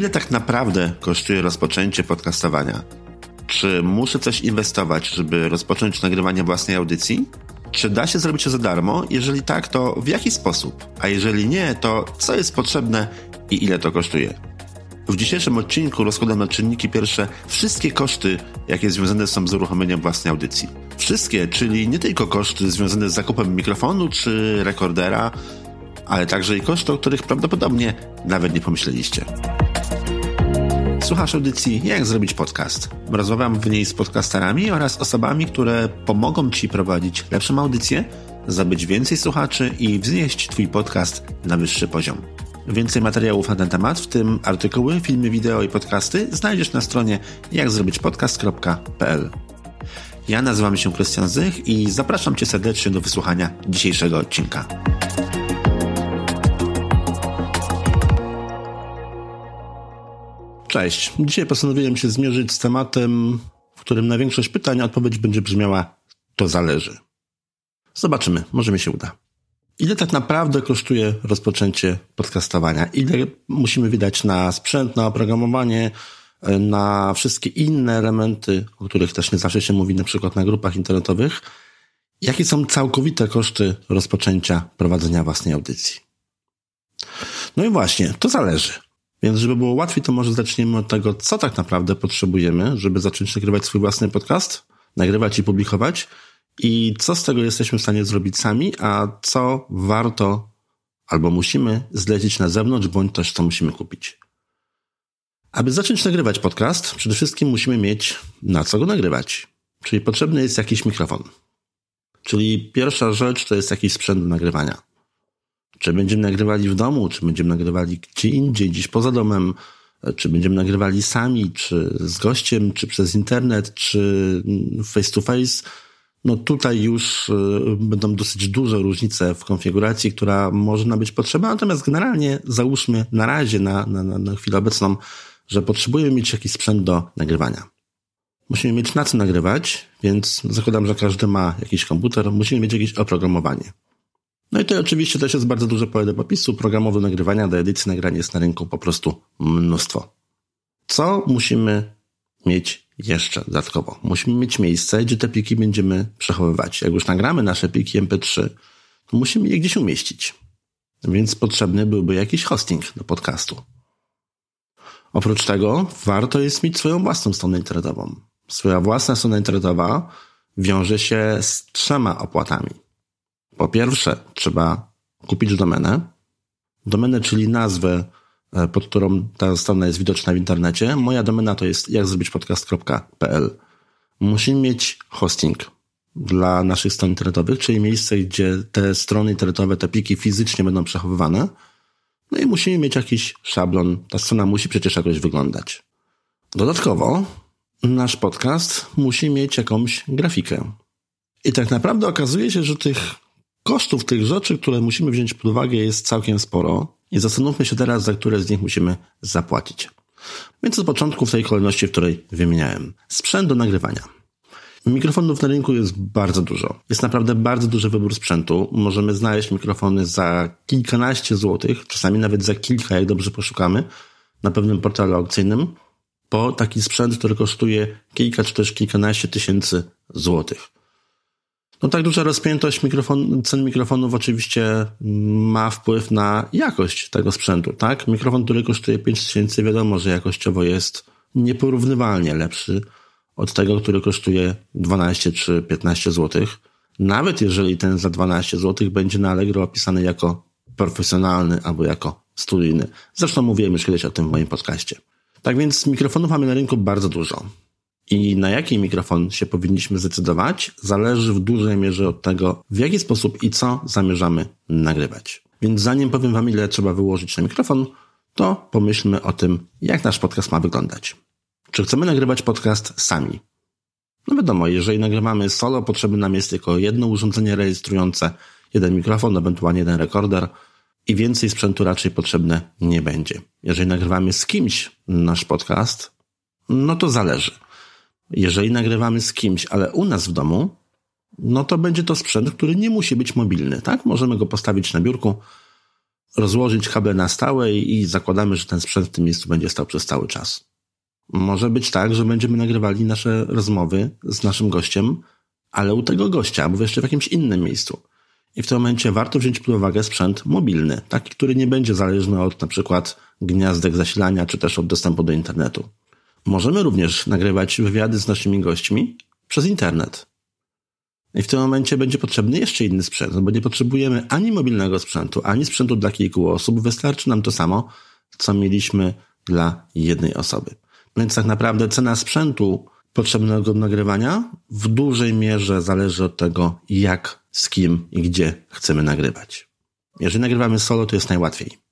Ile tak naprawdę kosztuje rozpoczęcie podcastowania? Czy muszę coś inwestować, żeby rozpocząć nagrywanie własnej audycji? Czy da się zrobić to za darmo? Jeżeli tak, to w jaki sposób? A jeżeli nie, to co jest potrzebne i ile to kosztuje? W dzisiejszym odcinku rozkładam na czynniki pierwsze wszystkie koszty, jakie związane są z uruchomieniem własnej audycji. Wszystkie, czyli nie tylko koszty związane z zakupem mikrofonu czy rekordera, ale także i koszty, o których prawdopodobnie nawet nie pomyśleliście. Słuchasz audycji Jak zrobić podcast. Rozmawiam w niej z podcasterami oraz osobami, które pomogą Ci prowadzić lepszą audycję, zabyć więcej słuchaczy i wznieść Twój podcast na wyższy poziom. Więcej materiałów na ten temat, w tym artykuły, filmy, wideo i podcasty znajdziesz na stronie jakzrobićpodcast.pl. Ja nazywam się Krystian Zych i zapraszam Cię serdecznie do wysłuchania dzisiejszego odcinka. Cześć. Dzisiaj postanowiłem się zmierzyć z tematem, w którym na większość pytań odpowiedź będzie brzmiała to zależy. Zobaczymy, może mi się uda. Ile tak naprawdę kosztuje rozpoczęcie podcastowania? Ile musimy wydać na sprzęt, na oprogramowanie, na wszystkie inne elementy, o których też nie zawsze się mówi na przykład na grupach internetowych? Jakie są całkowite koszty rozpoczęcia prowadzenia własnej audycji? No i właśnie, to zależy. Więc żeby było łatwiej, to może zaczniemy od tego, co tak naprawdę potrzebujemy, żeby zacząć nagrywać swój własny podcast, nagrywać i publikować i co z tego jesteśmy w stanie zrobić sami, a co warto albo musimy zlecić na zewnątrz, bądź też co musimy kupić. Aby zacząć nagrywać podcast, przede wszystkim musimy mieć na co go nagrywać. Czyli potrzebny jest jakiś mikrofon. Czyli pierwsza rzecz to jest jakiś sprzęt do nagrywania. Czy będziemy nagrywali w domu, czy będziemy nagrywali gdzie indziej, gdzieś poza domem, czy będziemy nagrywali sami, czy z gościem, czy przez internet, czy face to face. No tutaj już y, będą dosyć duże różnice w konfiguracji, która może być potrzebna, natomiast generalnie załóżmy na razie, na, na, na chwilę obecną, że potrzebujemy mieć jakiś sprzęt do nagrywania. Musimy mieć na co nagrywać, więc zakładam, że każdy ma jakiś komputer, musimy mieć jakieś oprogramowanie. No i to oczywiście też jest bardzo duże pole do popisu. Programów do nagrywania, do edycji nagrania jest na rynku po prostu mnóstwo. Co musimy mieć jeszcze dodatkowo? Musimy mieć miejsce, gdzie te pliki będziemy przechowywać. Jak już nagramy nasze pliki MP3, to musimy je gdzieś umieścić. Więc potrzebny byłby jakiś hosting do podcastu. Oprócz tego warto jest mieć swoją własną stronę internetową. Swoja własna strona internetowa wiąże się z trzema opłatami. Po pierwsze, trzeba kupić domenę. Domenę, czyli nazwę, e, pod którą ta strona jest widoczna w internecie. Moja domena to jest jakzrobićpodcast.pl. Musimy mieć hosting dla naszych stron internetowych, czyli miejsce, gdzie te strony internetowe, te pliki fizycznie będą przechowywane. No i musimy mieć jakiś szablon. Ta strona musi przecież jakoś wyglądać. Dodatkowo nasz podcast musi mieć jakąś grafikę. I tak naprawdę okazuje się, że tych Kosztów tych rzeczy, które musimy wziąć pod uwagę jest całkiem sporo i zastanówmy się teraz, za które z nich musimy zapłacić. Więc od początku w tej kolejności, w której wymieniałem. Sprzęt do nagrywania. Mikrofonów na rynku jest bardzo dużo. Jest naprawdę bardzo duży wybór sprzętu. Możemy znaleźć mikrofony za kilkanaście złotych, czasami nawet za kilka, jak dobrze poszukamy, na pewnym portalu aukcyjnym, po taki sprzęt, który kosztuje kilka czy też kilkanaście tysięcy złotych. No tak duża rozpiętość mikrofon, cen mikrofonów oczywiście ma wpływ na jakość tego sprzętu, tak? Mikrofon, który kosztuje 5000, wiadomo, że jakościowo jest nieporównywalnie lepszy od tego, który kosztuje 12 czy 15 zł. Nawet jeżeli ten za 12 zł będzie na Allegro opisany jako profesjonalny albo jako studyjny. Zresztą mówiłem już kiedyś o tym w moim podcaście. Tak więc mikrofonów mamy na rynku bardzo dużo. I na jaki mikrofon się powinniśmy zdecydować, zależy w dużej mierze od tego, w jaki sposób i co zamierzamy nagrywać. Więc zanim powiem Wam, ile trzeba wyłożyć na mikrofon, to pomyślmy o tym, jak nasz podcast ma wyglądać. Czy chcemy nagrywać podcast sami? No wiadomo, jeżeli nagrywamy solo, potrzebne nam jest tylko jedno urządzenie rejestrujące, jeden mikrofon, ewentualnie jeden rekorder i więcej sprzętu raczej potrzebne nie będzie. Jeżeli nagrywamy z kimś nasz podcast, no to zależy. Jeżeli nagrywamy z kimś, ale u nas w domu, no to będzie to sprzęt, który nie musi być mobilny, tak? Możemy go postawić na biurku, rozłożyć kable na stałe i zakładamy, że ten sprzęt w tym miejscu będzie stał przez cały czas. Może być tak, że będziemy nagrywali nasze rozmowy z naszym gościem, ale u tego gościa, albo jeszcze w jakimś innym miejscu. I w tym momencie warto wziąć pod uwagę sprzęt mobilny, taki, który nie będzie zależny od na przykład gniazdek zasilania, czy też od dostępu do internetu. Możemy również nagrywać wywiady z naszymi gośćmi przez internet. I w tym momencie będzie potrzebny jeszcze inny sprzęt, bo nie potrzebujemy ani mobilnego sprzętu, ani sprzętu dla kilku osób. Wystarczy nam to samo, co mieliśmy dla jednej osoby. Więc tak naprawdę cena sprzętu potrzebnego do nagrywania w dużej mierze zależy od tego, jak, z kim i gdzie chcemy nagrywać. Jeżeli nagrywamy solo, to jest najłatwiej.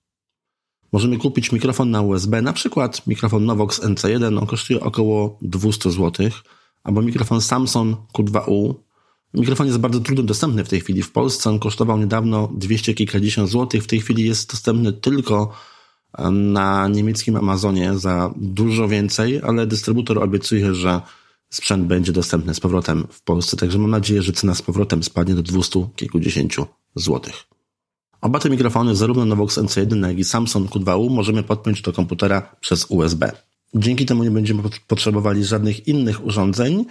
Możemy kupić mikrofon na USB, na przykład mikrofon Novox NC1, on kosztuje około 200 zł, albo mikrofon Samsung Q2U. Mikrofon jest bardzo trudno dostępny w tej chwili w Polsce, on kosztował niedawno 200 kilkadziesiąt złotych, w tej chwili jest dostępny tylko na niemieckim Amazonie za dużo więcej, ale dystrybutor obiecuje, że sprzęt będzie dostępny z powrotem w Polsce, także mam nadzieję, że cena z powrotem spadnie do 200 kilkudziesięciu złotych. Oba te mikrofony, zarówno Novox NC1, jak i Samsung Q2U, możemy podpiąć do komputera przez USB. Dzięki temu nie będziemy potrzebowali żadnych innych urządzeń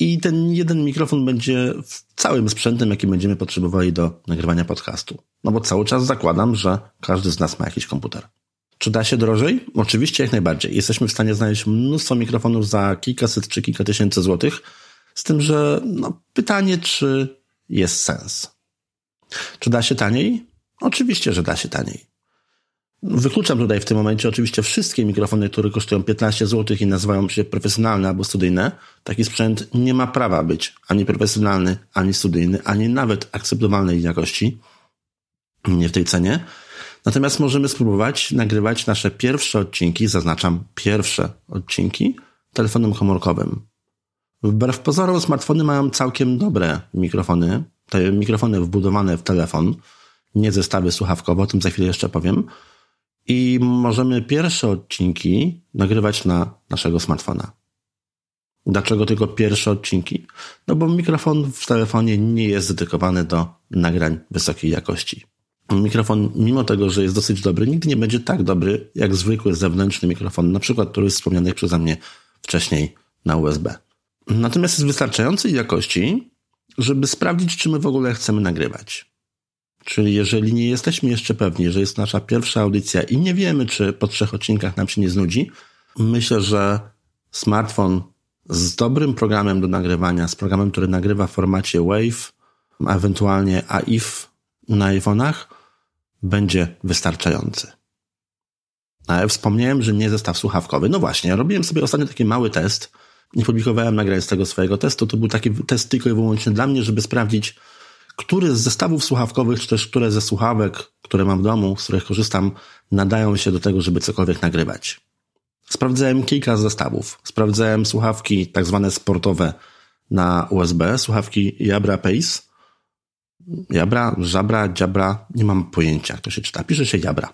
i ten jeden mikrofon będzie całym sprzętem, jaki będziemy potrzebowali do nagrywania podcastu. No bo cały czas zakładam, że każdy z nas ma jakiś komputer. Czy da się drożej? Oczywiście jak najbardziej. Jesteśmy w stanie znaleźć mnóstwo mikrofonów za kilkaset czy kilka tysięcy złotych, z tym, że no, pytanie, czy jest sens. Czy da się taniej? Oczywiście, że da się taniej. Wykluczam tutaj w tym momencie oczywiście wszystkie mikrofony, które kosztują 15 zł i nazywają się profesjonalne albo studyjne. Taki sprzęt nie ma prawa być ani profesjonalny, ani studyjny, ani nawet akceptowalnej jakości. Nie w tej cenie. Natomiast możemy spróbować nagrywać nasze pierwsze odcinki, zaznaczam pierwsze odcinki, telefonem komórkowym. Wbrew pozorom smartfony mają całkiem dobre mikrofony, te mikrofony wbudowane w telefon, nie zestawy słuchawkowe, o tym za chwilę jeszcze powiem. I możemy pierwsze odcinki nagrywać na naszego smartfona. Dlaczego tylko pierwsze odcinki? No bo mikrofon w telefonie nie jest dedykowany do nagrań wysokiej jakości mikrofon, mimo tego, że jest dosyć dobry, nigdy nie będzie tak dobry jak zwykły zewnętrzny mikrofon, na przykład który jest wspomniany przeze mnie wcześniej na USB. Natomiast jest wystarczającej jakości, żeby sprawdzić, czy my w ogóle chcemy nagrywać. Czyli jeżeli nie jesteśmy jeszcze pewni, że jest nasza pierwsza audycja i nie wiemy, czy po trzech odcinkach nam się nie znudzi, myślę, że smartfon z dobrym programem do nagrywania, z programem, który nagrywa w formacie WAVE, ewentualnie AIF na iPhone'ach, będzie wystarczający. Ale wspomniałem, że nie zestaw słuchawkowy. No właśnie, robiłem sobie ostatnio taki mały test. Nie publikowałem nagrań z tego swojego testu. To był taki test tylko i wyłącznie dla mnie, żeby sprawdzić, który z zestawów słuchawkowych, czy też które ze słuchawek, które mam w domu, z których korzystam, nadają się do tego, żeby cokolwiek nagrywać. Sprawdzałem kilka zestawów. Sprawdzałem słuchawki tak zwane sportowe na USB, słuchawki Jabra Pace, Jabra, żabra, dziabra, nie mam pojęcia, jak to się czyta. Pisze się jabra.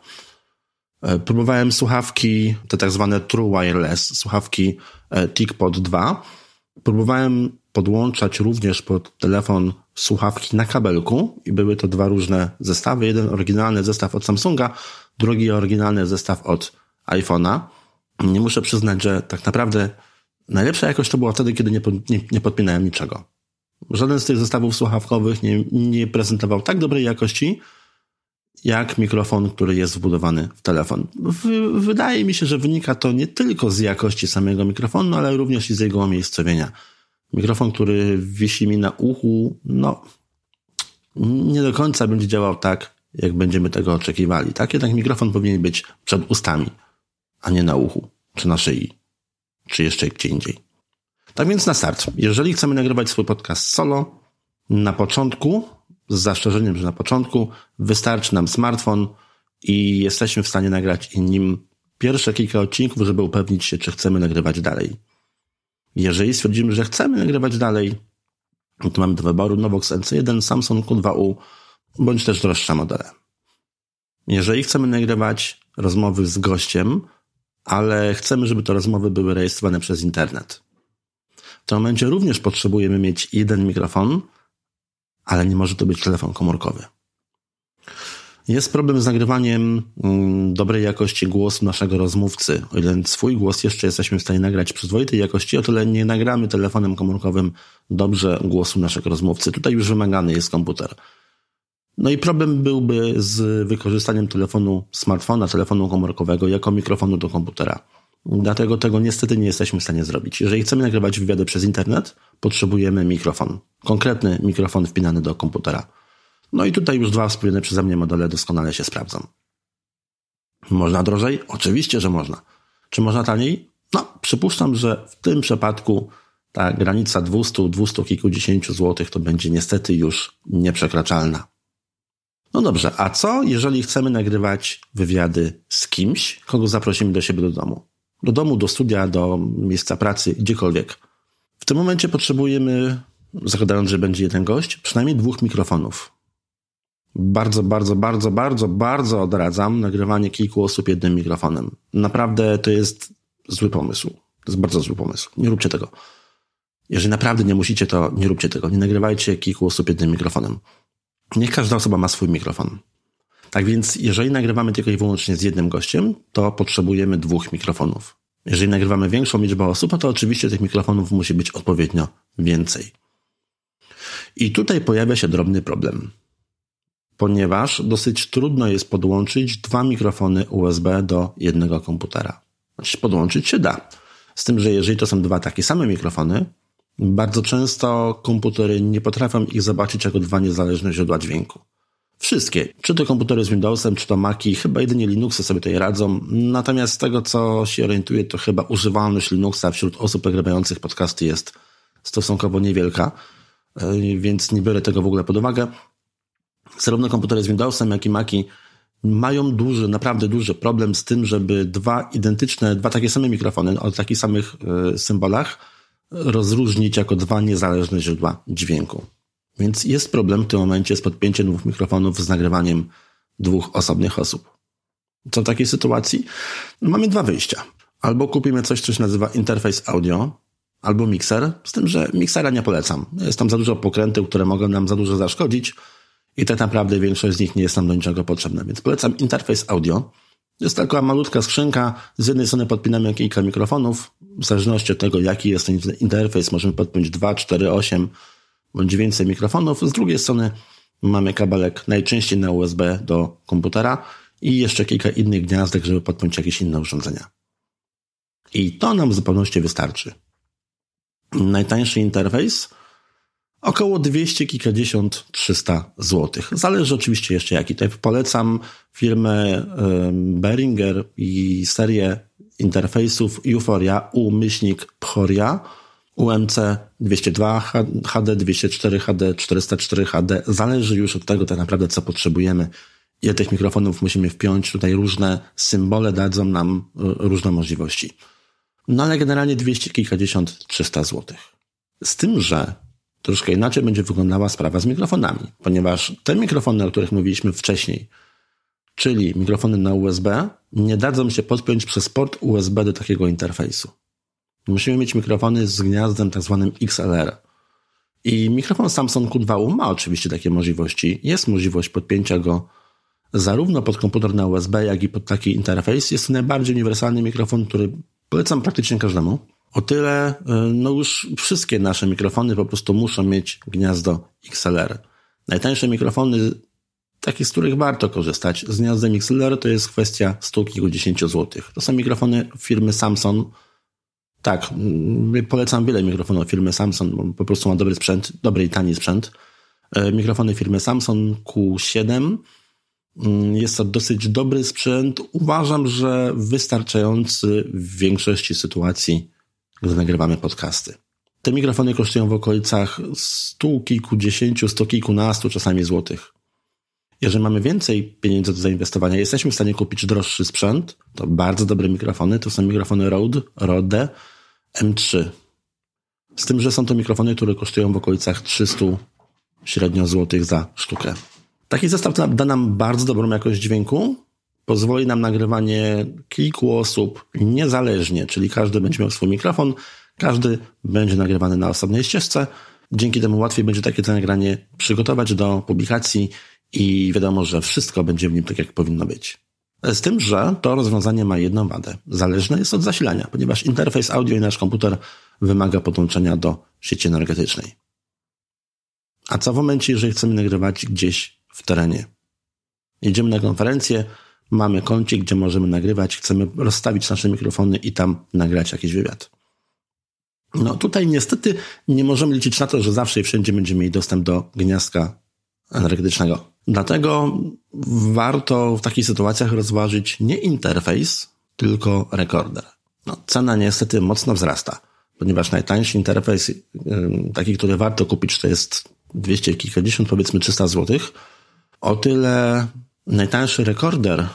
E, próbowałem słuchawki, te tak zwane True Wireless, słuchawki e, TicPod 2. Próbowałem podłączać również pod telefon słuchawki na kabelku i były to dwa różne zestawy. Jeden oryginalny zestaw od Samsunga, drugi oryginalny zestaw od iPhone'a. Nie muszę przyznać, że tak naprawdę najlepsza jakość to była wtedy, kiedy nie, nie, nie podpinałem niczego. Żaden z tych zestawów słuchawkowych nie, nie prezentował tak dobrej jakości, jak mikrofon, który jest wbudowany w telefon. W, wydaje mi się, że wynika to nie tylko z jakości samego mikrofonu, ale również i z jego umiejscowienia. Mikrofon, który wisi mi na uchu, no, nie do końca będzie działał tak, jak będziemy tego oczekiwali. Tak jednak mikrofon powinien być przed ustami, a nie na uchu, czy na szyi, czy jeszcze gdzie indziej. Tak więc na start. Jeżeli chcemy nagrywać swój podcast solo, na początku, z zastrzeżeniem, że na początku wystarczy nam smartfon i jesteśmy w stanie nagrać nim pierwsze kilka odcinków, żeby upewnić się, czy chcemy nagrywać dalej. Jeżeli stwierdzimy, że chcemy nagrywać dalej, to mamy do wyboru Novox NC1, Samsung Q2U, bądź też droższe modele. Jeżeli chcemy nagrywać rozmowy z gościem, ale chcemy, żeby te rozmowy były rejestrowane przez internet, w tym momencie również potrzebujemy mieć jeden mikrofon, ale nie może to być telefon komórkowy. Jest problem z nagrywaniem mm, dobrej jakości głosu naszego rozmówcy. O ile swój głos jeszcze jesteśmy w stanie nagrać przyzwoitej jakości, o tyle nie nagramy telefonem komórkowym dobrze głosu naszego rozmówcy. Tutaj już wymagany jest komputer. No i problem byłby z wykorzystaniem telefonu smartfona, telefonu komórkowego jako mikrofonu do komputera. Dlatego tego niestety nie jesteśmy w stanie zrobić. Jeżeli chcemy nagrywać wywiady przez internet, potrzebujemy mikrofon. Konkretny mikrofon wpinany do komputera. No i tutaj już dwa wspomniane przeze mnie modele doskonale się sprawdzą. Można drożej? Oczywiście, że można. Czy można taniej? No, przypuszczam, że w tym przypadku ta granica 200, 200 kilkudziesięciu złotych to będzie niestety już nieprzekraczalna. No dobrze, a co jeżeli chcemy nagrywać wywiady z kimś, kogo zaprosimy do siebie do domu? Do domu, do studia, do miejsca pracy, gdziekolwiek. W tym momencie potrzebujemy, zakładając, że będzie jeden gość, przynajmniej dwóch mikrofonów. Bardzo, bardzo, bardzo, bardzo, bardzo odradzam nagrywanie kilku osób jednym mikrofonem. Naprawdę to jest zły pomysł. To jest bardzo zły pomysł. Nie róbcie tego. Jeżeli naprawdę nie musicie, to nie róbcie tego. Nie nagrywajcie kilku osób jednym mikrofonem. Niech każda osoba ma swój mikrofon. Tak więc, jeżeli nagrywamy tylko i wyłącznie z jednym gościem, to potrzebujemy dwóch mikrofonów. Jeżeli nagrywamy większą liczbę osób, to oczywiście tych mikrofonów musi być odpowiednio więcej. I tutaj pojawia się drobny problem, ponieważ dosyć trudno jest podłączyć dwa mikrofony USB do jednego komputera. Znaczy, podłączyć się da. Z tym, że jeżeli to są dwa takie same mikrofony, bardzo często komputery nie potrafią ich zobaczyć jako dwa niezależne źródła dźwięku. Wszystkie, czy to komputery z Windowsem, czy to Maci, chyba jedynie Linuxy sobie tutaj radzą. Natomiast z tego, co się orientuję, to chyba używalność Linuxa wśród osób nagrywających podcasty jest stosunkowo niewielka, e, więc nie biorę tego w ogóle pod uwagę. Zarówno komputery z Windowsem, jak i Maci mają duży, naprawdę duży problem z tym, żeby dwa identyczne, dwa takie same mikrofony o takich samych e, symbolach rozróżnić jako dwa niezależne źródła dźwięku. Więc jest problem w tym momencie z podpięciem dwóch mikrofonów z nagrywaniem dwóch osobnych osób. Co w takiej sytuacji? No, mamy dwa wyjścia. Albo kupimy coś, co się nazywa interfejs audio, albo mikser, z tym, że miksera nie polecam. Jest tam za dużo pokrętów, które mogą nam za dużo zaszkodzić i tak naprawdę większość z nich nie jest nam do niczego potrzebna. Więc polecam interfejs audio. Jest taka malutka skrzynka. Z jednej strony podpinamy kilka mikrofonów. W zależności od tego, jaki jest ten interfejs, możemy podpiąć 2, 4, 8 bądź więcej mikrofonów. Z drugiej strony mamy kabelek najczęściej na USB do komputera i jeszcze kilka innych gniazdek, żeby podpiąć jakieś inne urządzenia. I to nam w zupełności wystarczy. Najtańszy interfejs około 200 kilkadziesiąt 300 złotych. Zależy oczywiście jeszcze jaki. Tutaj polecam firmę Behringer i serię interfejsów Euphoria U-myślnik Pchoria UMC 202 HD, 204 HD, 404 HD. Zależy już od tego tak naprawdę, co potrzebujemy. Ile tych mikrofonów musimy wpiąć. Tutaj różne symbole dadzą nam e, różne możliwości. No ale generalnie 200 kilkadziesiąt 300 złotych. Z tym, że troszkę inaczej będzie wyglądała sprawa z mikrofonami, ponieważ te mikrofony, o których mówiliśmy wcześniej, czyli mikrofony na USB, nie dadzą się podpiąć przez port USB do takiego interfejsu. Musimy mieć mikrofony z gniazdem tak zwanym XLR. I mikrofon Samsung Q2U ma oczywiście takie możliwości. Jest możliwość podpięcia go zarówno pod komputer na USB, jak i pod taki interfejs. Jest to najbardziej uniwersalny mikrofon, który polecam praktycznie każdemu. O tyle, y, no już wszystkie nasze mikrofony po prostu muszą mieć gniazdo XLR. Najtańsze mikrofony, takie z których warto korzystać, z gniazdem XLR to jest kwestia 100 kilkudziesięciu złotych. To są mikrofony firmy Samsung. Tak, mm, polecam wiele mikrofonów firmy Samsung, bo po prostu ma dobry sprzęt, dobry i tani sprzęt. Y, mikrofony firmy Samsung Q7 mm, jest to dosyć dobry sprzęt. Uważam, że wystarczający w większości sytuacji gdy nagrywamy podcasty. Te mikrofony kosztują w okolicach stu kilkudziesięciu, stu kilkunastu czasami złotych. Jeżeli mamy więcej pieniędzy do zainwestowania, jesteśmy w stanie kupić droższy sprzęt, to bardzo dobre mikrofony, to są mikrofony Rode, Rode M3. Z tym, że są to mikrofony, które kosztują w okolicach 300 średnio złotych za sztukę. Taki zestaw da nam bardzo dobrą jakość dźwięku, pozwoli nam nagrywanie kilku osób niezależnie, czyli każdy będzie miał swój mikrofon, każdy będzie nagrywany na osobnej ścieżce. Dzięki temu łatwiej będzie takie nagranie przygotować do publikacji i wiadomo, że wszystko będzie w nim tak, jak powinno być. Z tym, że to rozwiązanie ma jedną wadę. Zależne jest od zasilania, ponieważ interfejs audio i nasz komputer wymaga podłączenia do sieci energetycznej. A co w momencie, jeżeli chcemy nagrywać gdzieś w terenie? Jedziemy na konferencję, mamy kącik, gdzie możemy nagrywać, chcemy rozstawić nasze mikrofony i tam nagrać jakiś wywiad. No tutaj niestety nie możemy liczyć na to, że zawsze i wszędzie będziemy mieli dostęp do gniazdka energetycznego. Dlatego warto w takich sytuacjach rozważyć nie interfejs, tylko rekorder. No, cena niestety mocno wzrasta, ponieważ najtańszy interfejs, taki, który warto kupić, to jest 200 kilkadziesiąt, powiedzmy 300 zł. O tyle najtańszy rekorder,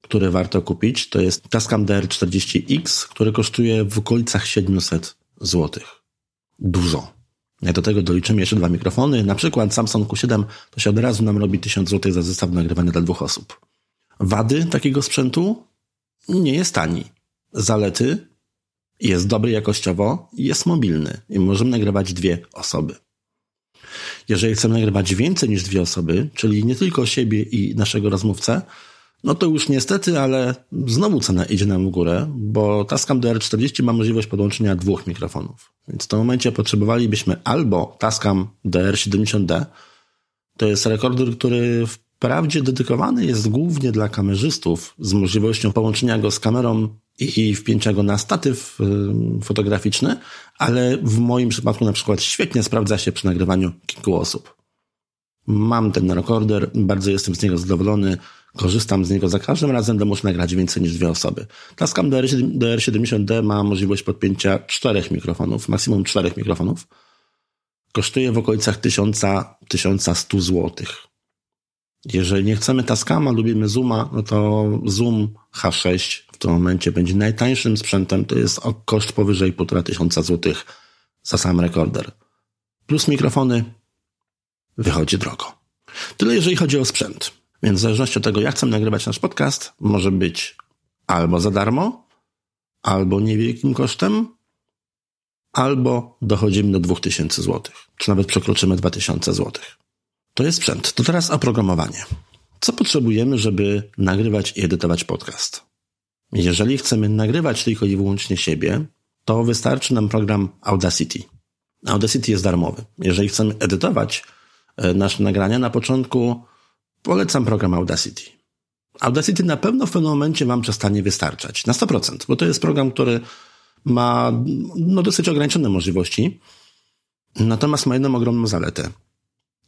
który warto kupić, to jest Tascam DR40X, który kosztuje w okolicach 700 zł. Dużo. Do tego doliczymy jeszcze dwa mikrofony, na przykład Samsung Q7, to się od razu nam robi 1000 zł za zestaw nagrywania dla dwóch osób. Wady takiego sprzętu? Nie jest tani. Zalety? Jest dobry jakościowo jest mobilny i możemy nagrywać dwie osoby. Jeżeli chcemy nagrywać więcej niż dwie osoby, czyli nie tylko siebie i naszego rozmówcę, no to już niestety, ale znowu cena idzie nam w górę, bo Tascam DR40 ma możliwość podłączenia dwóch mikrofonów. Więc w tym momencie potrzebowalibyśmy albo Tascam DR70D, to jest rekorder, który wprawdzie dedykowany jest głównie dla kamerzystów z możliwością połączenia go z kamerą i wpięcia go na statyw fotograficzny, ale w moim przypadku na przykład świetnie sprawdza się przy nagrywaniu kilku osób. Mam ten rekorder, bardzo jestem z niego zadowolony, korzystam z niego za każdym razem, gdy muszę nagrać więcej niż dwie osoby. Tascam DR70D ma możliwość podpięcia czterech mikrofonów, maksimum czterech mikrofonów. Kosztuje w okolicach 1000, 1100 zł. Jeżeli nie chcemy Tascama, lubimy Zooma, no to Zoom H6 w tym momencie będzie najtańszym sprzętem, to jest koszt powyżej 1500 zł za sam rekorder. Plus mikrofony wychodzi drogo. Tyle jeżeli chodzi o sprzęt. Więc w zależności od tego, jak chcemy nagrywać nasz podcast, może być albo za darmo, albo niewielkim kosztem, albo dochodzimy do 2000 zł, czy nawet przekroczymy 2000 zł. To jest sprzęt. To teraz oprogramowanie. Co potrzebujemy, żeby nagrywać i edytować podcast? Jeżeli chcemy nagrywać tylko i wyłącznie siebie, to wystarczy nam program Audacity. Audacity jest darmowy. Jeżeli chcemy edytować e, nasze nagrania, na początku polecam program Audacity. Audacity na pewno w pewnym momencie Wam przestanie wystarczać. Na 100%, bo to jest program, który ma no, dosyć ograniczone możliwości, natomiast ma jedną ogromną zaletę.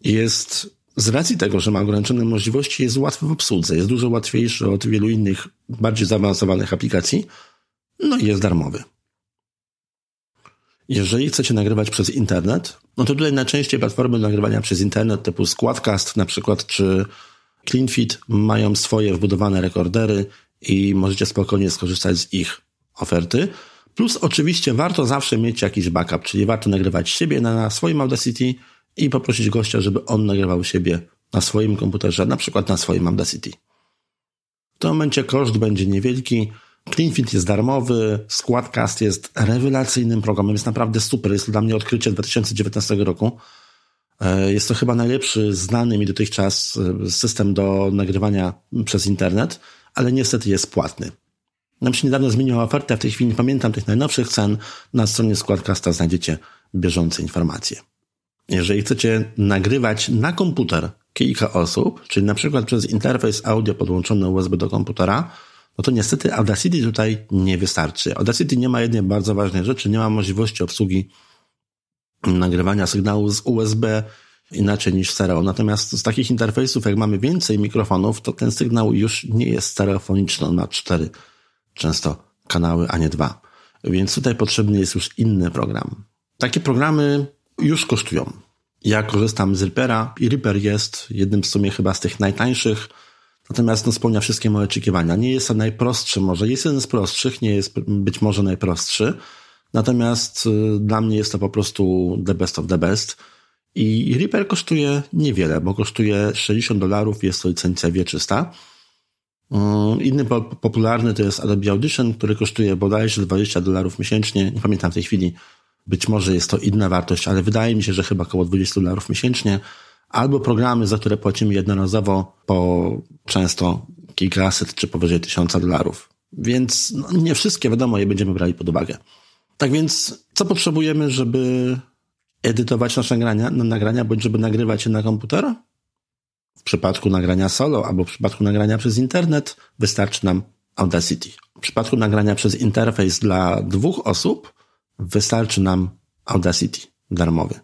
Jest z racji tego, że ma ograniczone możliwości, jest łatwy w obsłudze, jest dużo łatwiejszy od wielu innych, bardziej zaawansowanych aplikacji, no i jest darmowy. Jeżeli chcecie nagrywać przez internet, no to tutaj najczęściej platformy nagrywania przez internet typu Squadcast na przykład, czy CleanFit mają swoje wbudowane rekordery i możecie spokojnie skorzystać z ich oferty. Plus oczywiście warto zawsze mieć jakiś backup, czyli warto nagrywać siebie na swoim Audacity i poprosić gościa, żeby on nagrywał siebie na swoim komputerze, na przykład na swoim Audacity. W tym momencie koszt będzie niewielki, CleanFit jest darmowy, Squadcast jest rewelacyjnym programem, jest naprawdę super. Jest to dla mnie odkrycie 2019 roku. E, jest to chyba najlepszy znany mi dotychczas e, system do nagrywania przez internet, ale niestety jest płatny. Nam się niedawno zmieniła oferta, w tej chwili nie pamiętam tych najnowszych cen. Na stronie Squadcasta znajdziecie bieżące informacje. Jeżeli chcecie nagrywać na komputer kilka osób, czyli na przykład przez interfejs audio podłączony USB do komputera, no to niestety Audacity tutaj nie wystarczy. Audacity nie ma jednej bardzo ważnej rzeczy, nie ma możliwości obsługi nagrywania sygnału z USB inaczej niż stereo. Natomiast z takich interfejsów, jak mamy więcej mikrofonów, to ten sygnał już nie jest stereofoniczny, on ma cztery często kanały, a nie dwa. Więc tutaj potrzebny jest już inny program. Takie programy już kosztują. Ja korzystam z Reapera i Reaper jest jednym w sumie chyba z tych najtańszych, Natomiast no, spełnia wszystkie moje oczekiwania. Nie jest to najprostszy, może jest jeden z prostszych, nie jest być może najprostszy. Natomiast y, dla mnie jest to po prostu the best of the best. I Reaper kosztuje niewiele, bo kosztuje 60 dolarów, jest to licencja wieczysta. Y, inny po, popularny to jest Adobe Audition, który kosztuje bodajże 20 dolarów miesięcznie. Nie pamiętam w tej chwili. Być może jest to inna wartość, ale wydaje mi się, że chyba około 20 dolarów miesięcznie albo programy, za które płacimy jednorazowo po często kilkaset czy powyżej tysiąca dolarów. Więc no, nie wszystkie, wiadomo, je będziemy brali pod uwagę. Tak więc, co potrzebujemy, żeby edytować nasze nagrania, nagrania bądź żeby nagrywać je na komputer? W przypadku nagrania solo albo w przypadku nagrania przez internet wystarczy nam Audacity. W przypadku nagrania przez interfejs dla dwóch osób wystarczy nam Audacity darmowy.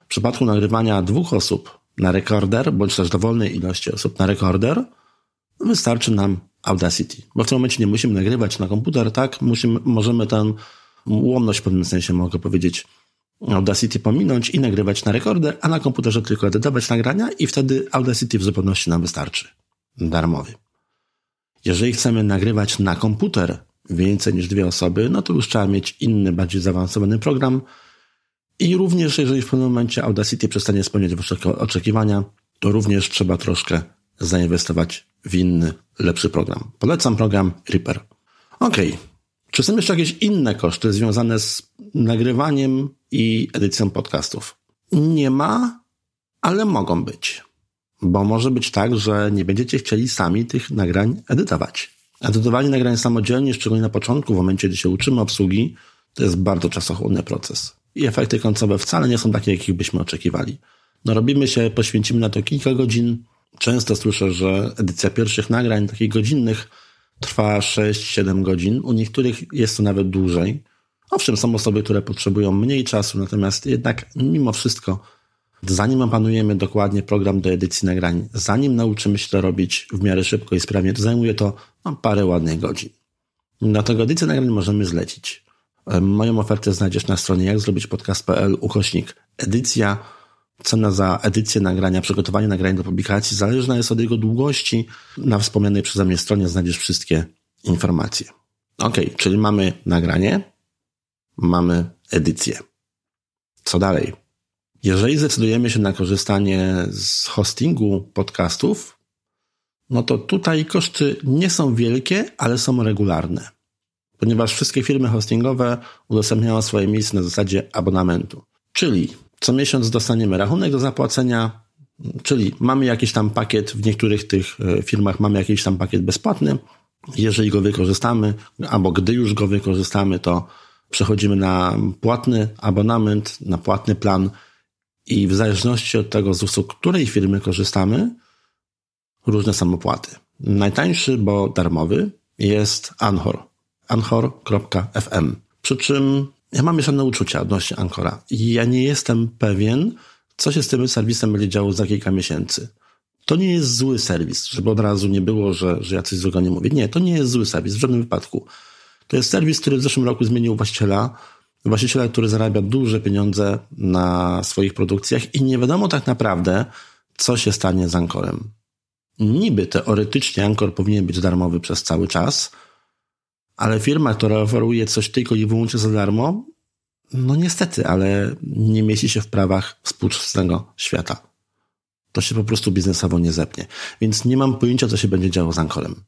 W przypadku nagrywania dwóch osób na rekorder, bądź też dowolnej ilości osób na rekorder, wystarczy nam Audacity. Bo w tym momencie nie musimy nagrywać na komputer, tak? Musimy, możemy tę ułomność w pewnym sensie, mogę powiedzieć, Audacity pominąć i nagrywać na rekorder, a na komputerze tylko edytować nagrania i wtedy Audacity w zupełności nam wystarczy. Darmowy. Jeżeli chcemy nagrywać na komputer więcej niż dwie osoby, no to już trzeba mieć inny, bardziej zaawansowany program. I również, jeżeli w pewnym momencie Audacity przestanie spełniać wasze oczekiwania, to również trzeba troszkę zainwestować w inny, lepszy program. Polecam program Reaper. Ok. Czy są jeszcze jakieś inne koszty związane z nagrywaniem i edycją podcastów? Nie ma, ale mogą być. Bo może być tak, że nie będziecie chcieli sami tych nagrań edytować. Edytowanie nagrań samodzielnie, szczególnie na początku, w momencie, gdy się uczymy obsługi, to jest bardzo czasochłonny proces. I efekty końcowe wcale nie są takie, jakich byśmy oczekiwali. No robimy się, poświęcimy na to kilka godzin. Często słyszę, że edycja pierwszych nagrań, takich godzinnych, trwa 6-7 godzin. U niektórych jest to nawet dłużej. Owszem, są osoby, które potrzebują mniej czasu, natomiast jednak mimo wszystko Zanim opanujemy dokładnie program do edycji nagrań, zanim nauczymy się to robić w miarę szybko i sprawnie, to zajmuje to no, parę ładnych godzin. Dlatego edycję nagrań możemy zlecić. Moją ofertę znajdziesz na stronie jakzrobićpodcast.pl ukośnik edycja. Cena za edycję nagrania, przygotowanie nagrania do publikacji zależna jest od jego długości. Na wspomnianej przeze mnie stronie znajdziesz wszystkie informacje. Ok, czyli mamy nagranie, mamy edycję. Co dalej? Jeżeli zdecydujemy się na korzystanie z hostingu podcastów, no to tutaj koszty nie są wielkie, ale są regularne. Ponieważ wszystkie firmy hostingowe udostępniają swoje miejsce na zasadzie abonamentu. Czyli co miesiąc dostaniemy rachunek do zapłacenia, czyli mamy jakiś tam pakiet, w niektórych tych e, firmach mamy jakiś tam pakiet bezpłatny. Jeżeli go wykorzystamy, albo gdy już go wykorzystamy, to przechodzimy na płatny abonament, na płatny plan i w zależności od tego, z usług której firmy korzystamy, różne są opłaty. Najtańszy, bo darmowy, jest Anchor. Anchor.fm. Przy czym ja mam mieszane uczucia odnośnie Anchora. I ja nie jestem pewien, co się z tym serwisem będzie działo za kilka miesięcy. To nie jest zły serwis, żeby od razu nie było, że, że ja coś złego nie mówię. Nie, to nie jest zły serwis w żadnym wypadku. To jest serwis, który w zeszłym roku zmienił właściciela właściciela, który zarabia duże pieniądze na swoich produkcjach i nie wiadomo tak naprawdę, co się stanie z Ankorem. Niby teoretycznie Ankor powinien być darmowy przez cały czas, ale firma, która oferuje coś tylko i wyłącznie za darmo, no niestety, ale nie mieści się w prawach współczesnego świata. To się po prostu biznesowo nie zepnie. Więc nie mam pojęcia, co się będzie działo z Ankorem.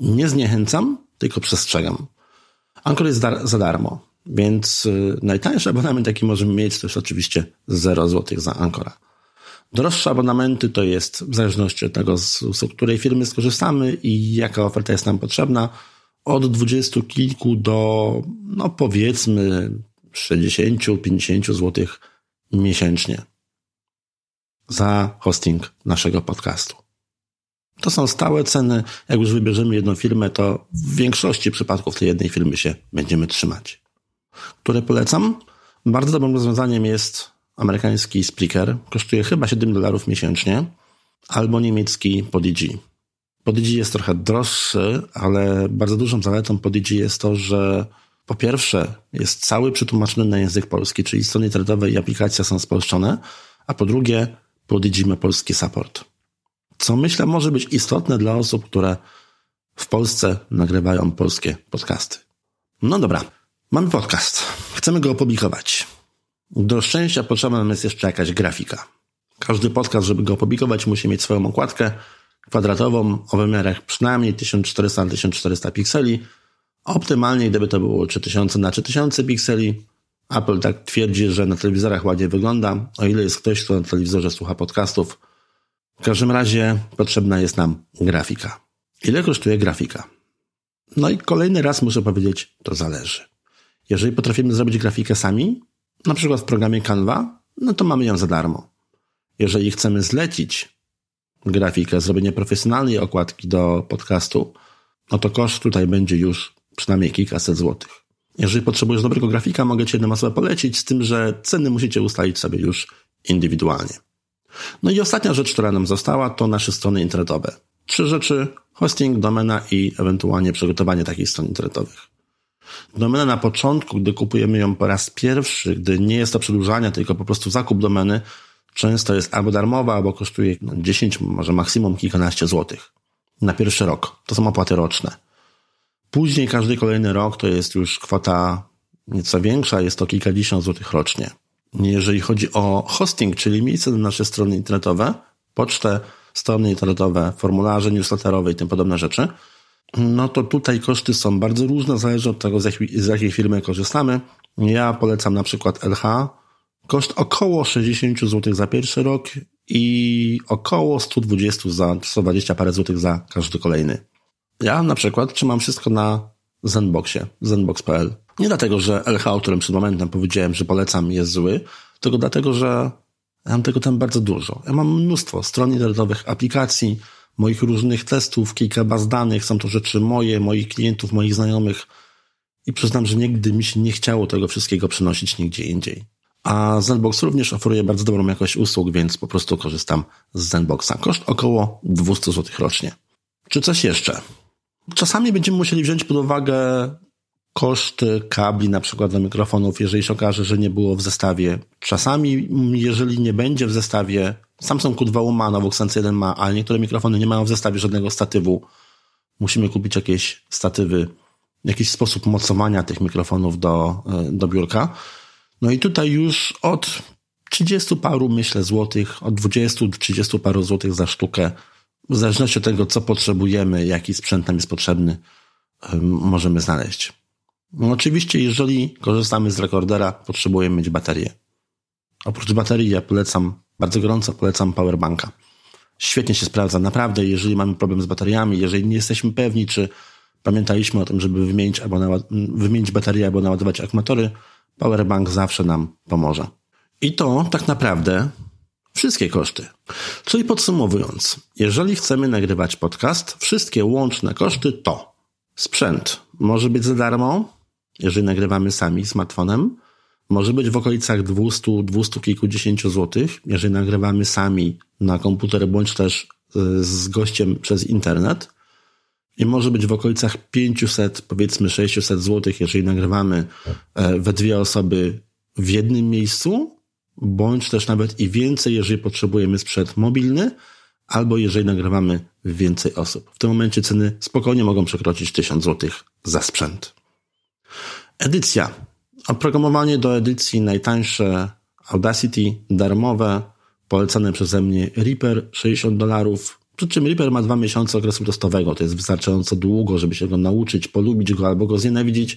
Nie zniechęcam, tylko przestrzegam. Ankor jest za darmo. Więc y, najtańszy abonament, jaki możemy mieć, to jest oczywiście 0 zł za Ankora. Droższe abonamenty to jest w zależności od tego, z, z której firmy skorzystamy i jaka oferta jest nam potrzebna, od dwudziestu kilku do, no powiedzmy, 60-50 zł miesięcznie za hosting naszego podcastu. To są stałe ceny. Jak już wybierzemy jedną firmę, to w większości przypadków tej jednej firmy się będziemy trzymać które polecam. Bardzo dobrym rozwiązaniem jest amerykański Spreaker. Kosztuje chyba 7 dolarów miesięcznie. Albo niemiecki Podigi. Podigi jest trochę droższy, ale bardzo dużą zaletą Podigi jest to, że po pierwsze jest cały przetłumaczony na język polski, czyli strony internetowe i aplikacja są spolszczone, a po drugie Podigi ma polski support. Co myślę może być istotne dla osób, które w Polsce nagrywają polskie podcasty. No dobra, Mamy podcast. Chcemy go opublikować. Do szczęścia potrzebna nam jest jeszcze jakaś grafika. Każdy podcast, żeby go opublikować, musi mieć swoją okładkę kwadratową o wymiarach przynajmniej 1400 na 1400 pikseli. Optymalnie, gdyby to było 3000 na 3000 pikseli, Apple tak twierdzi, że na telewizorach ładnie wygląda, o ile jest ktoś, kto na telewizorze słucha podcastów. W każdym razie potrzebna jest nam grafika. Ile kosztuje grafika? No i kolejny raz muszę powiedzieć, to zależy. Jeżeli potrafimy zrobić grafikę sami, na przykład w programie Canva, no to mamy ją za darmo. Jeżeli chcemy zlecić grafikę, zrobienie profesjonalnej okładki do podcastu, no to koszt tutaj będzie już przynajmniej kilkaset złotych. Jeżeli potrzebujesz dobrego grafika, mogę Ci jedną osobę polecić, z tym, że ceny musicie ustalić sobie już indywidualnie. No i ostatnia rzecz, która nam została, to nasze strony internetowe. Trzy rzeczy, hosting, domena i ewentualnie przygotowanie takich stron internetowych. Domena na początku, gdy kupujemy ją po raz pierwszy, gdy nie jest to przedłużanie, tylko po prostu zakup domeny, często jest albo darmowa, albo kosztuje 10, może maksimum kilkanaście złotych na pierwszy rok. To są opłaty roczne. Później każdy kolejny rok to jest już kwota nieco większa, jest to kilkadziesiąt złotych rocznie. Jeżeli chodzi o hosting, czyli miejsce na nasze strony internetowe, pocztę, strony internetowe, formularze newsletterowe i tym podobne rzeczy, no to tutaj koszty są bardzo różne, zależy od tego, z jakiej, z jakiej firmy korzystamy. Ja polecam na przykład LH. Koszt około 60 zł za pierwszy rok i około 120 za 120 parę złotych za każdy kolejny. Ja na przykład trzymam wszystko na Zenboxie, zenbox.pl. Nie dlatego, że LH, o którym przed momentem powiedziałem, że polecam, jest zły, tylko dlatego, że ja mam tego tam bardzo dużo. Ja mam mnóstwo stron internetowych, aplikacji, moich różnych testów, kilka baz danych, są to rzeczy moje, moich klientów, moich znajomych i przyznam, że nigdy mi się nie chciało tego wszystkiego przenosić nigdzie indziej. A Zenbox również oferuje bardzo dobrą jakość usług, więc po prostu korzystam z Zenboxa. Koszt około 200 zł rocznie. Czy coś jeszcze? Czasami będziemy musieli wziąć pod uwagę koszty kabli na przykład do mikrofonów, jeżeli się okaże, że nie było w zestawie. Czasami, jeżeli nie będzie w zestawie, Samsung Q2 ma, Novox 1 ma, ale niektóre mikrofony nie mają w zestawie żadnego statywu. Musimy kupić jakieś statywy, jakiś sposób mocowania tych mikrofonów do, e, do biurka. No i tutaj już od 30 paru, myślę, złotych, od 20 do 30 paru złotych za sztukę w zależności od tego, co potrzebujemy, jaki sprzęt nam jest potrzebny, możemy znaleźć. No oczywiście, jeżeli korzystamy z rekordera, potrzebujemy mieć baterię. Oprócz baterii ja polecam, bardzo gorąco polecam powerbanka. Świetnie się sprawdza, naprawdę, jeżeli mamy problem z bateriami, jeżeli nie jesteśmy pewni, czy pamiętaliśmy o tym, żeby wymienić, albo wymienić baterię albo naładować akumulatory, powerbank zawsze nam pomoże. I to tak naprawdę Wszystkie koszty. Czyli podsumowując, jeżeli chcemy nagrywać podcast, wszystkie łączne koszty to sprzęt może być za darmo, jeżeli nagrywamy sami smartfonem, może być w okolicach 200, 200 kilkudziesięciu złotych, jeżeli nagrywamy sami na komputer bądź też y, z gościem przez internet. I może być w okolicach 500, powiedzmy 600 złotych, jeżeli nagrywamy e, we dwie osoby w jednym miejscu, bądź też nawet i więcej, jeżeli potrzebujemy sprzęt mobilny, albo jeżeli nagrywamy więcej osób. W tym momencie ceny spokojnie mogą przekroczyć 1000 zł za sprzęt. Edycja. Oprogramowanie do edycji najtańsze Audacity, darmowe, polecane przeze mnie Reaper 60 dolarów. Przy czym Reaper ma dwa miesiące okresu testowego. To jest wystarczająco długo, żeby się go nauczyć, polubić go albo go znienawidzić,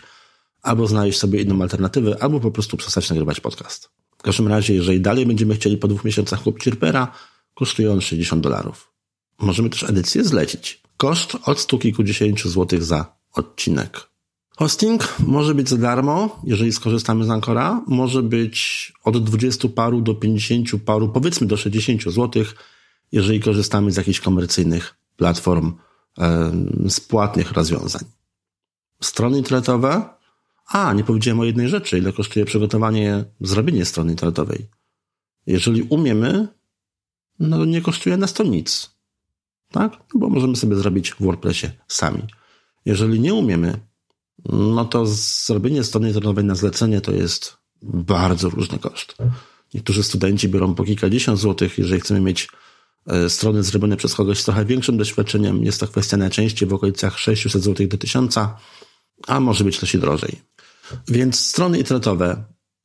albo znaleźć sobie inną alternatywę, albo po prostu przestać nagrywać podcast. W każdym razie, jeżeli dalej będziemy chcieli po dwóch miesiącach kupić Reapera, kosztuje on 60 dolarów. Możemy też edycję zlecić. Koszt od stu kilkudziesięciu złotych za odcinek. Hosting może być za darmo, jeżeli skorzystamy z Ancora. Może być od 20 paru do 50 paru, powiedzmy do 60 złotych, jeżeli korzystamy z jakichś komercyjnych platform z płatnych rozwiązań. Strony internetowe a, nie powiedziałem o jednej rzeczy, ile kosztuje przygotowanie, zrobienie strony internetowej. Jeżeli umiemy, no nie kosztuje nas to nic. Tak? No bo możemy sobie zrobić w WordPressie sami. Jeżeli nie umiemy, no to zrobienie strony internetowej na zlecenie to jest bardzo różny koszt. Niektórzy studenci biorą po kilkadziesiąt złotych, jeżeli chcemy mieć e, strony zrobione przez kogoś z trochę większym doświadczeniem, jest to kwestia najczęściej w okolicach 600 zł do 1000, a może być też i drożej. Więc strony internetowe,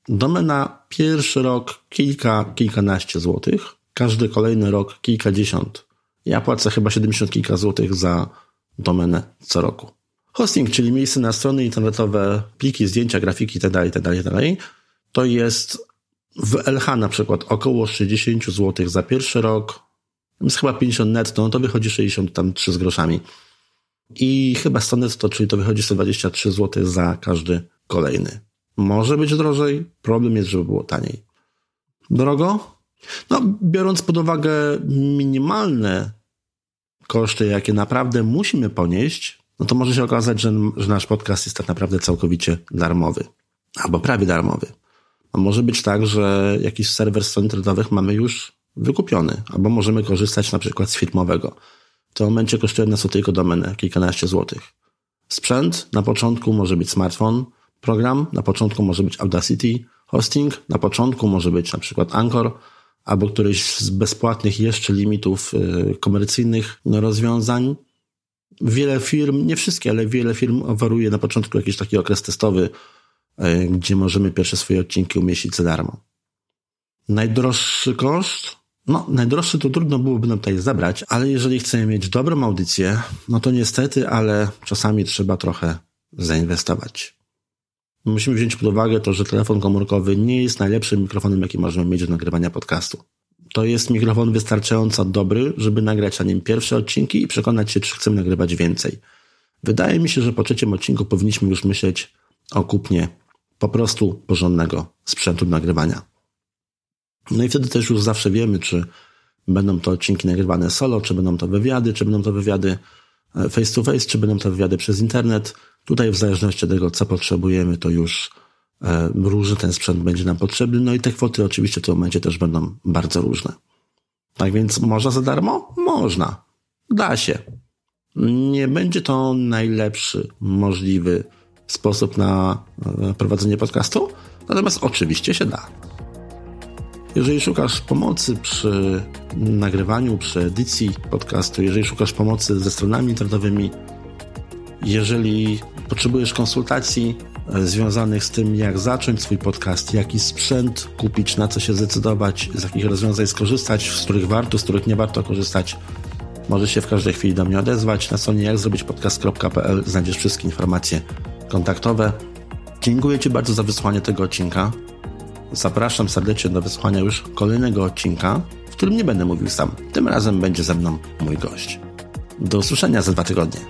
domena pierwszy rok kilka, kilkanaście złotych, każdy kolejny rok kilkadziesiąt. Ja płacę chyba 70 kilka złotych za domenę co roku. Hosting, czyli miejsce na strony internetowe, pliki, zdjęcia, grafiki itd., itd., itd. to jest w LH na przykład około 60 zł za pierwszy rok, jest chyba 50 netto, no to wychodzi 63 z groszami. I chyba 100 netto, czyli to wychodzi 123 zł za każdy kolejny. Może być drożej, problem jest, żeby było taniej. Drogo? No, biorąc pod uwagę minimalne koszty, jakie naprawdę musimy ponieść, no to może się okazać, że, że nasz podcast jest tak naprawdę całkowicie darmowy. Albo prawie darmowy. A może być tak, że jakiś serwer stron internetowych mamy już wykupiony, albo możemy korzystać na przykład z firmowego. W tym momencie kosztuje nas to tylko domenę, kilkanaście złotych. Sprzęt na początku może być smartfon, program na początku może być Audacity, hosting na początku może być na przykład Anchor, albo któryś z bezpłatnych jeszcze limitów y, komercyjnych rozwiązań. Wiele firm, nie wszystkie, ale wiele firm oferuje na początku jakiś taki okres testowy, y, gdzie możemy pierwsze swoje odcinki umieścić za darmo. Najdroższy koszt? No, najdroższy to trudno byłoby nam tutaj zabrać, ale jeżeli chcemy mieć dobrą audycję, no to niestety, ale czasami trzeba trochę zainwestować. Musimy wziąć pod uwagę to, że telefon komórkowy nie jest najlepszym mikrofonem, jaki możemy mieć do nagrywania podcastu. To jest mikrofon wystarczająco dobry, żeby nagrać na nim pierwsze odcinki i przekonać się, czy chcemy nagrywać więcej. Wydaje mi się, że po trzecim odcinku powinniśmy już myśleć o kupnie po prostu porządnego sprzętu do nagrywania. No i wtedy też już zawsze wiemy, czy będą to odcinki nagrywane solo, czy będą to wywiady, czy będą to wywiady e, face to face, czy będą to wywiady przez internet. Tutaj w zależności od tego, co potrzebujemy, to już różny ten sprzęt będzie nam potrzebny. No i te kwoty oczywiście w tym momencie też będą bardzo różne. Tak więc można za darmo? Można. Da się. Nie będzie to najlepszy możliwy sposób na e, prowadzenie podcastu, natomiast oczywiście się da. Jeżeli szukasz pomocy przy nagrywaniu, przy edycji podcastu, jeżeli szukasz pomocy ze stronami internetowymi, jeżeli potrzebujesz konsultacji e, związanych z tym, jak zacząć swój podcast, jaki sprzęt kupić, na co się zdecydować, z jakich rozwiązań skorzystać, z których warto, z których nie warto korzystać, możesz się w każdej chwili do mnie odezwać. Na stronie jakzrobićpodcast.pl znajdziesz wszystkie informacje kontaktowe. Dziękuję Ci bardzo za wysłanie tego odcinka. Zapraszam serdecznie do wysłuchania już kolejnego odcinka, w którym nie będę mówił sam. Tym razem będzie ze mną mój gość. Do usłyszenia za dwa tygodnie.